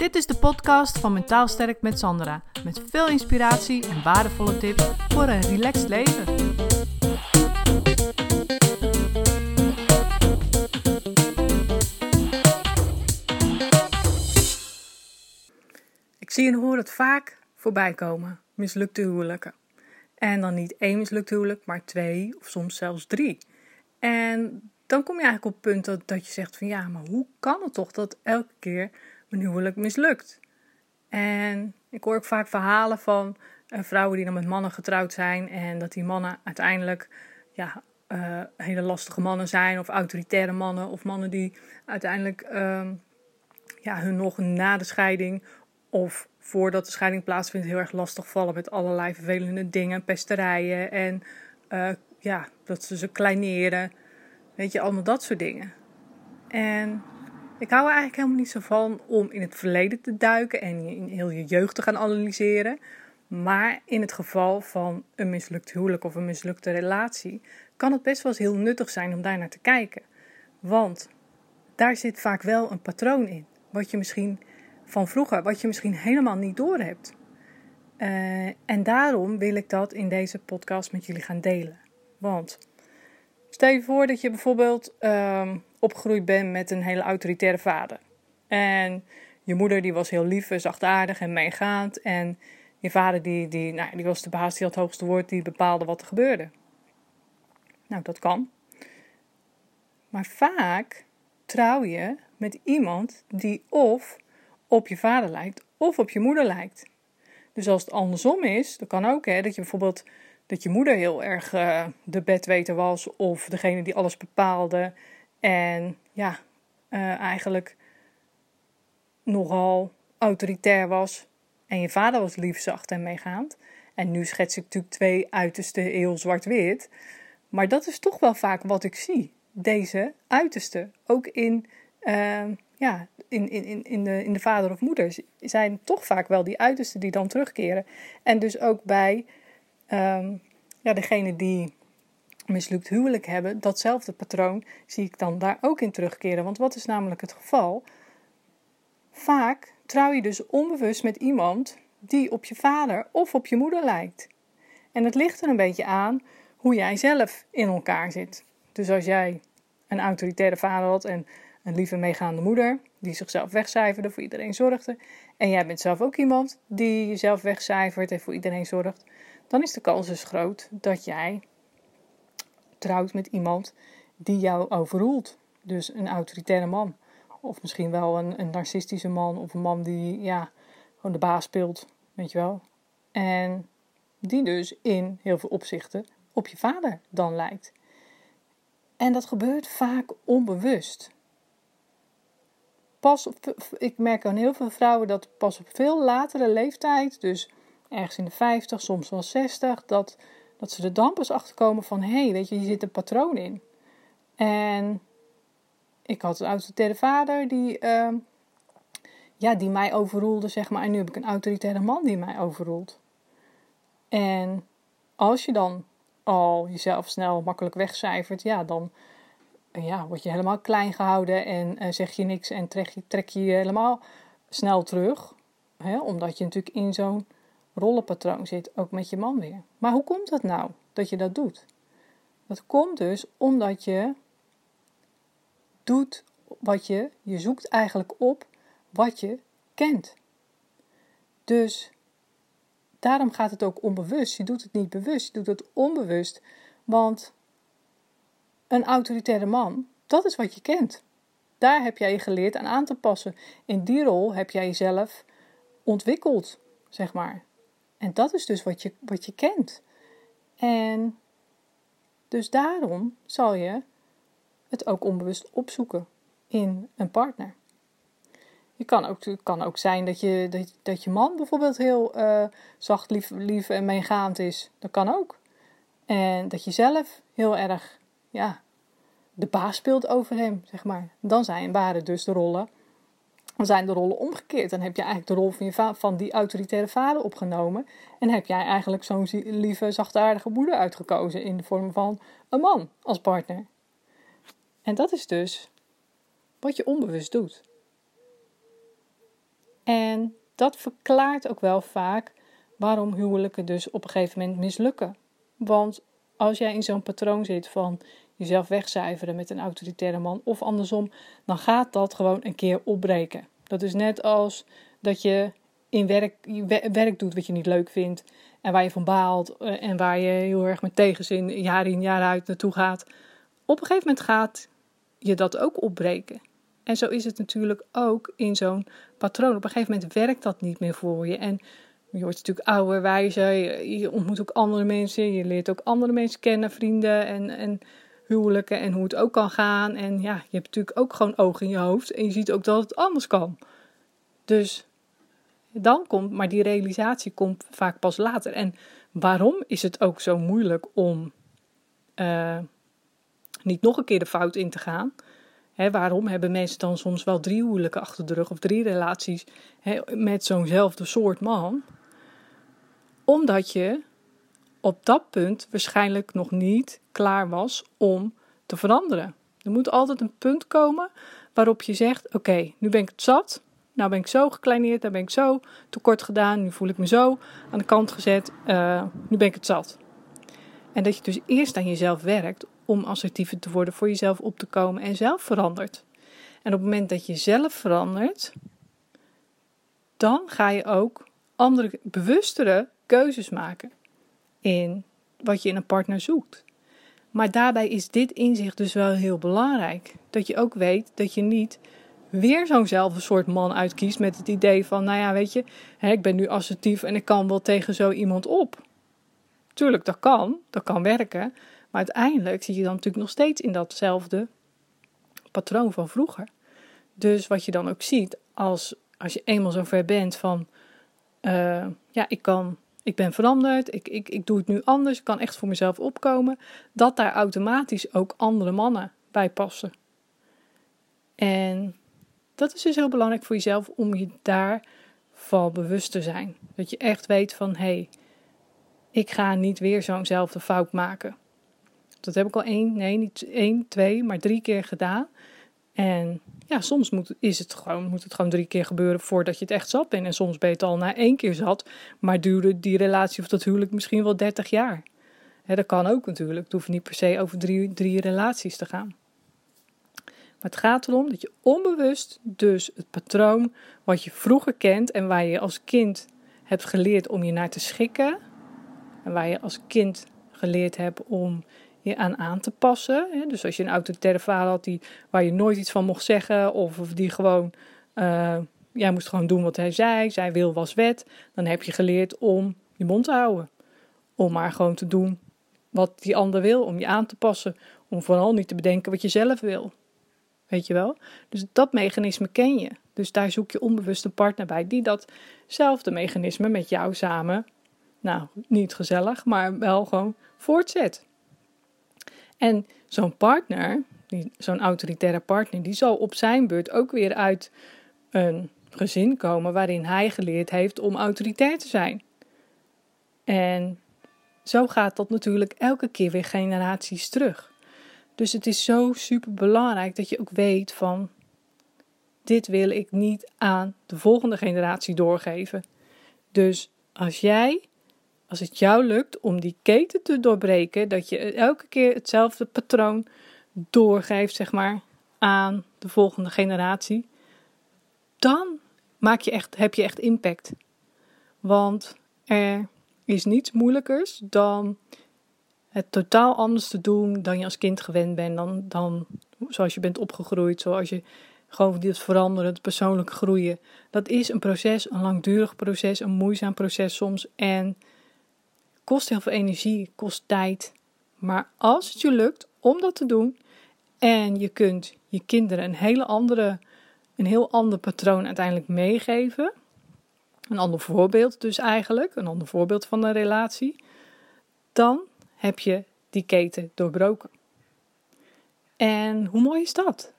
Dit is de podcast van Mentaal Sterk met Sandra. Met veel inspiratie en waardevolle tips voor een relaxed leven. Ik zie en hoor het vaak voorbij komen. Mislukte huwelijken. En dan niet één mislukt huwelijk, maar twee of soms zelfs drie. En dan kom je eigenlijk op het punt dat, dat je zegt van ja, maar hoe kan het toch dat elke keer mijn huwelijk mislukt? En ik hoor ook vaak verhalen van uh, vrouwen die dan met mannen getrouwd zijn en dat die mannen uiteindelijk ja, uh, hele lastige mannen zijn of autoritaire mannen of mannen die uiteindelijk uh, ja, hun nog na de scheiding of voordat de scheiding plaatsvindt heel erg lastig vallen met allerlei vervelende dingen, pesterijen en uh, ja, dat ze ze kleineren. Weet je, allemaal dat soort dingen. En ik hou er eigenlijk helemaal niet zo van om in het verleden te duiken en in heel je jeugd te gaan analyseren. Maar in het geval van een mislukt huwelijk of een mislukte relatie kan het best wel eens heel nuttig zijn om daar naar te kijken. Want daar zit vaak wel een patroon in. Wat je misschien van vroeger, wat je misschien helemaal niet doorhebt. Uh, en daarom wil ik dat in deze podcast met jullie gaan delen. Want stel je voor dat je bijvoorbeeld uh, opgegroeid bent met een hele autoritaire vader. En je moeder die was heel lief, zachtaardig en meegaand. En je vader die, die, nou, die was de baas, die had het hoogste woord, die bepaalde wat er gebeurde. Nou, dat kan. Maar vaak trouw je met iemand die of op je vader lijkt of op je moeder lijkt. Dus als het andersom is, dan kan ook hè, dat je bijvoorbeeld dat je moeder heel erg uh, de bedweter was of degene die alles bepaalde en ja, uh, eigenlijk nogal autoritair was en je vader was lief, zacht en meegaand. En nu schets ik natuurlijk twee uitersten heel zwart-wit. Maar dat is toch wel vaak wat ik zie. Deze uitersten. Ook in, uh, ja, in, in, in, de, in de vader of moeder zijn toch vaak wel die uitersten die dan terugkeren. En dus ook bij um, ja, degene die mislukt huwelijk hebben, datzelfde patroon zie ik dan daar ook in terugkeren. Want wat is namelijk het geval? Vaak trouw je dus onbewust met iemand die op je vader of op je moeder lijkt. En het ligt er een beetje aan hoe jij zelf in elkaar zit. Dus als jij een autoritaire vader had en een lieve meegaande moeder die zichzelf wegcijferde, voor iedereen zorgde, en jij bent zelf ook iemand die jezelf wegcijfert en voor iedereen zorgt, dan is de kans dus groot dat jij trouwt met iemand die jou overroelt. Dus een autoritaire man. Of misschien wel een, een narcistische man of een man die ja, gewoon de baas speelt, weet je wel. En die dus in heel veel opzichten op je vader dan lijkt. En dat gebeurt vaak onbewust. Pas ik merk aan heel veel vrouwen dat pas op veel latere leeftijd, dus ergens in de 50, soms wel 60, dat, dat ze er dan pas achter komen van hé, hey, weet je, hier zit een patroon in. En ik had een autoritaire vader die, uh, ja, die mij overroelde, zeg maar. En nu heb ik een autoritaire man die mij overroelt. En als je dan al jezelf snel makkelijk wegcijfert, ja, dan ja, word je helemaal klein gehouden en uh, zeg je niks en trek je, trek je je helemaal snel terug. Hè, omdat je natuurlijk in zo'n rollenpatroon zit, ook met je man weer. Maar hoe komt dat nou, dat je dat doet? Dat komt dus omdat je doet wat je, je zoekt eigenlijk op wat je kent. Dus daarom gaat het ook onbewust. Je doet het niet bewust, je doet het onbewust. Want een autoritaire man, dat is wat je kent. Daar heb jij je geleerd aan aan te passen. In die rol heb jij jezelf ontwikkeld, zeg maar. En dat is dus wat je, wat je kent. En dus daarom zal je het ook onbewust opzoeken in een partner. Je kan ook, het kan ook zijn dat je, dat, je man bijvoorbeeld heel uh, zacht, lief, lief en meegaand is. Dat kan ook. En dat je zelf heel erg ja, de baas speelt over hem, zeg maar. Dan zijn, waren dus de rollen, dan zijn de rollen omgekeerd. Dan heb je eigenlijk de rol van, van die autoritaire vader opgenomen. En heb jij eigenlijk zo'n lieve, zachtaardige moeder uitgekozen in de vorm van een man als partner. En dat is dus wat je onbewust doet. En dat verklaart ook wel vaak waarom huwelijken dus op een gegeven moment mislukken. Want als jij in zo'n patroon zit van jezelf wegcijferen met een autoritaire man of andersom, dan gaat dat gewoon een keer opbreken. Dat is net als dat je in werk, werk doet wat je niet leuk vindt en waar je van baalt eh, en waar je heel erg met tegenzin jaar in jaar uit naartoe gaat. Op een gegeven moment gaat je dat ook opbreken. En zo is het natuurlijk ook in zo'n patroon. Op een gegeven moment werkt dat niet meer voor je. En je wordt natuurlijk ouder, wijzer, je, ontmoet ook andere mensen, je leert ook andere mensen kennen, vrienden en, en huwelijken en hoe het ook kan gaan. En ja, je hebt natuurlijk ook gewoon ogen in je hoofd en je ziet ook dat het anders kan. Dus dan komt, maar die realisatie komt vaak pas later. En waarom is het ook zo moeilijk om uh, niet nog een keer de fout in te gaan? waarom hebben mensen dan soms wel drie huwelijken achter de rug of drie relaties met zo'nzelfde soort man? Omdat je op dat punt waarschijnlijk nog niet klaar was om te veranderen. Er moet altijd een punt komen waarop je zegt: Oké, nu ben ik het zat. Nou ben ik zo gekleineerd, dan ben ik zo tekort gedaan. Nu voel ik me zo aan de kant gezet. Uh, nu ben ik het zat. En dat je dus eerst aan jezelf werkt om assertiever te worden, voor jezelf op te komen en zelf verandert. En op het moment dat je zelf verandert, dan ga je ook andere, bewustere keuzes maken in wat je in een partner zoekt. Maar daarbij is dit inzicht dus wel heel belangrijk. Dat je ook weet dat je niet weer zo'nzelfde soort man uitkiest met het idee van, nou ja, weet je, hè, ik ben nu assertief en ik kan wel tegen zo iemand op. Tuurlijk, dat kan, dat kan werken, maar uiteindelijk zit je dan natuurlijk nog steeds in datzelfde patroon van vroeger. Dus wat je dan ook ziet, als, als je eenmaal zo ver bent van, uh, ja, ik kan, ik ben veranderd, ik, ik, ik doe het nu anders, ik kan echt voor mezelf opkomen, dat daar automatisch ook andere mannen bij passen. En dat is dus heel belangrijk voor jezelf om je daarvan bewust te zijn. Dat je echt weet van, hé, hey, ik ga niet weer zo'nzelfde fout maken. Dat heb ik al één, nee, niet één, twee, maar drie keer gedaan. En ja, soms moet, is het gewoon, moet het gewoon drie keer gebeuren voordat je het echt zat bent. En soms ben je het al na één keer zat, maar duurde die relatie of dat huwelijk misschien wel 30 jaar. dat kan ook natuurlijk. Het hoeft niet per se over drie, drie relaties te gaan. Maar het gaat erom dat je onbewust dus het patroon wat je vroeger kent en waar je als kind hebt geleerd om je naar te schikken. En waar je als kind geleerd hebt om je aan aan te passen. Dus als je een autoritaire vader had die, waar je nooit iets van mocht zeggen, of, of die gewoon, uh, jij moest gewoon doen wat hij zei, zijn wil was wet, dan heb je geleerd om je mond te houden. Om maar gewoon te doen wat die ander wil, om je aan te passen, om vooral niet te bedenken wat je zelf wil. Weet je wel? Dus dat mechanisme ken je. Dus daar zoek je onbewust een partner bij die datzelfde mechanisme met jou samen, nou, niet gezellig, maar wel gewoon voortzet. En zo'n partner, zo'n autoritaire partner, die zal op zijn beurt ook weer uit een gezin komen waarin hij geleerd heeft om autoritair te zijn. En zo gaat dat natuurlijk elke keer weer generaties terug. Dus het is zo super belangrijk dat je ook weet van dit wil ik niet aan de volgende generatie doorgeven. Dus als jij als het jou lukt om die keten te doorbreken, dat je elke keer hetzelfde patroon doorgeeft, zeg maar, aan de volgende generatie, dan maak je echt, heb je echt impact. Want er is niets moeilijkers dan het totaal anders te doen dan je als kind gewend bent, dan, dan zoals je bent opgegroeid, zoals je gewoon dit veranderen, het persoonlijk groeien. Dat is een proces, een langdurig proces, een moeizaam proces soms. En kost heel veel energie, kost tijd. Maar als het je lukt om dat te doen en je kunt je kinderen een hele andere, een heel ander patroon uiteindelijk meegeven, een ander voorbeeld dus eigenlijk, een ander voorbeeld van een relatie, dan heb je die keten doorbroken. En hoe mooi is dat?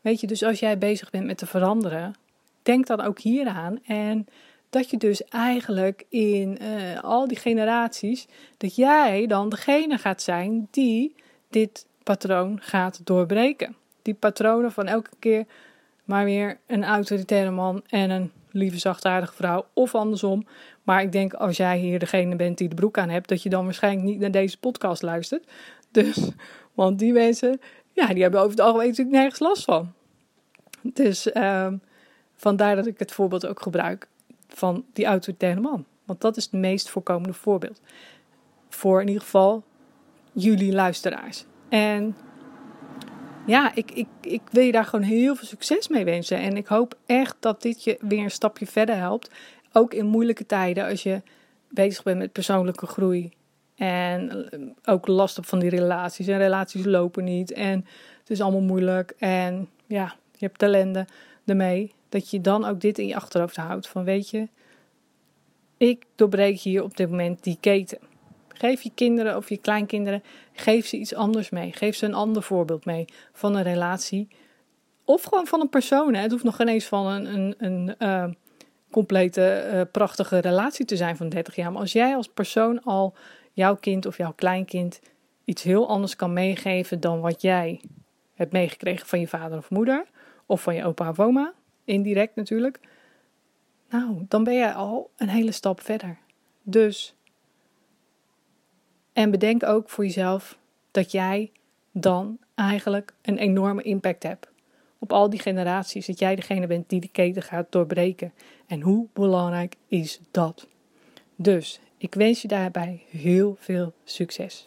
Weet je, dus als jij bezig bent met te veranderen, denk dan ook hieraan en dat je dus eigenlijk in uh, al die generaties, dat jij dan degene gaat zijn die dit patroon gaat doorbreken. Die patronen van elke keer maar weer een autoritaire man en een lieve zachtaardige vrouw. Of andersom. Maar ik denk als jij hier degene bent die de broek aan hebt, dat je dan waarschijnlijk niet naar deze podcast luistert. Dus, want die mensen, ja, die hebben over het algemeen natuurlijk nergens last van. Dus uh, vandaar dat ik het voorbeeld ook gebruik van die autoritaire man. Want dat is het meest voorkomende voorbeeld. Voor in ieder geval jullie luisteraars. En ja, ik, ik, ik wil je daar gewoon heel veel succes mee wensen. En ik hoop echt dat dit je weer een stapje verder helpt. Ook in moeilijke tijden, als je bezig bent met persoonlijke groei. En eh, ook last op van die relaties. En relaties lopen niet. En het is allemaal moeilijk. En ja, je hebt talenten ermee. Dat je dan ook dit in je achterhoofd houdt. Van weet je, ik doorbreek hier op dit moment die keten. Geef je kinderen of je kleinkinderen, geef ze iets anders mee. Geef ze een ander voorbeeld mee van een relatie. Of gewoon van een persoon. Hè. Het hoeft nog geen eens van een, een, een uh, complete, uh, prachtige relatie te zijn van 30 jaar. Maar als jij als persoon al jouw kind of jouw kleinkind iets heel anders kan meegeven dan wat jij hebt meegekregen van je vader of moeder. Of van je opa of oma, indirect natuurlijk. Nou, dan ben je al een hele stap verder. Dus en bedenk ook voor jezelf dat jij dan eigenlijk een enorme impact hebt op al die generaties. Dat jij degene bent die de keten gaat doorbreken. En hoe belangrijk is dat? Dus ik wens je daarbij heel veel succes.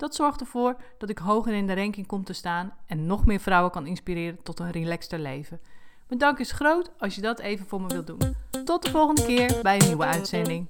Dat zorgt ervoor dat ik hoger in de ranking kom te staan en nog meer vrouwen kan inspireren tot een relaxter leven. Dank is groot als je dat even voor me wilt doen. Tot de volgende keer bij een nieuwe uitzending.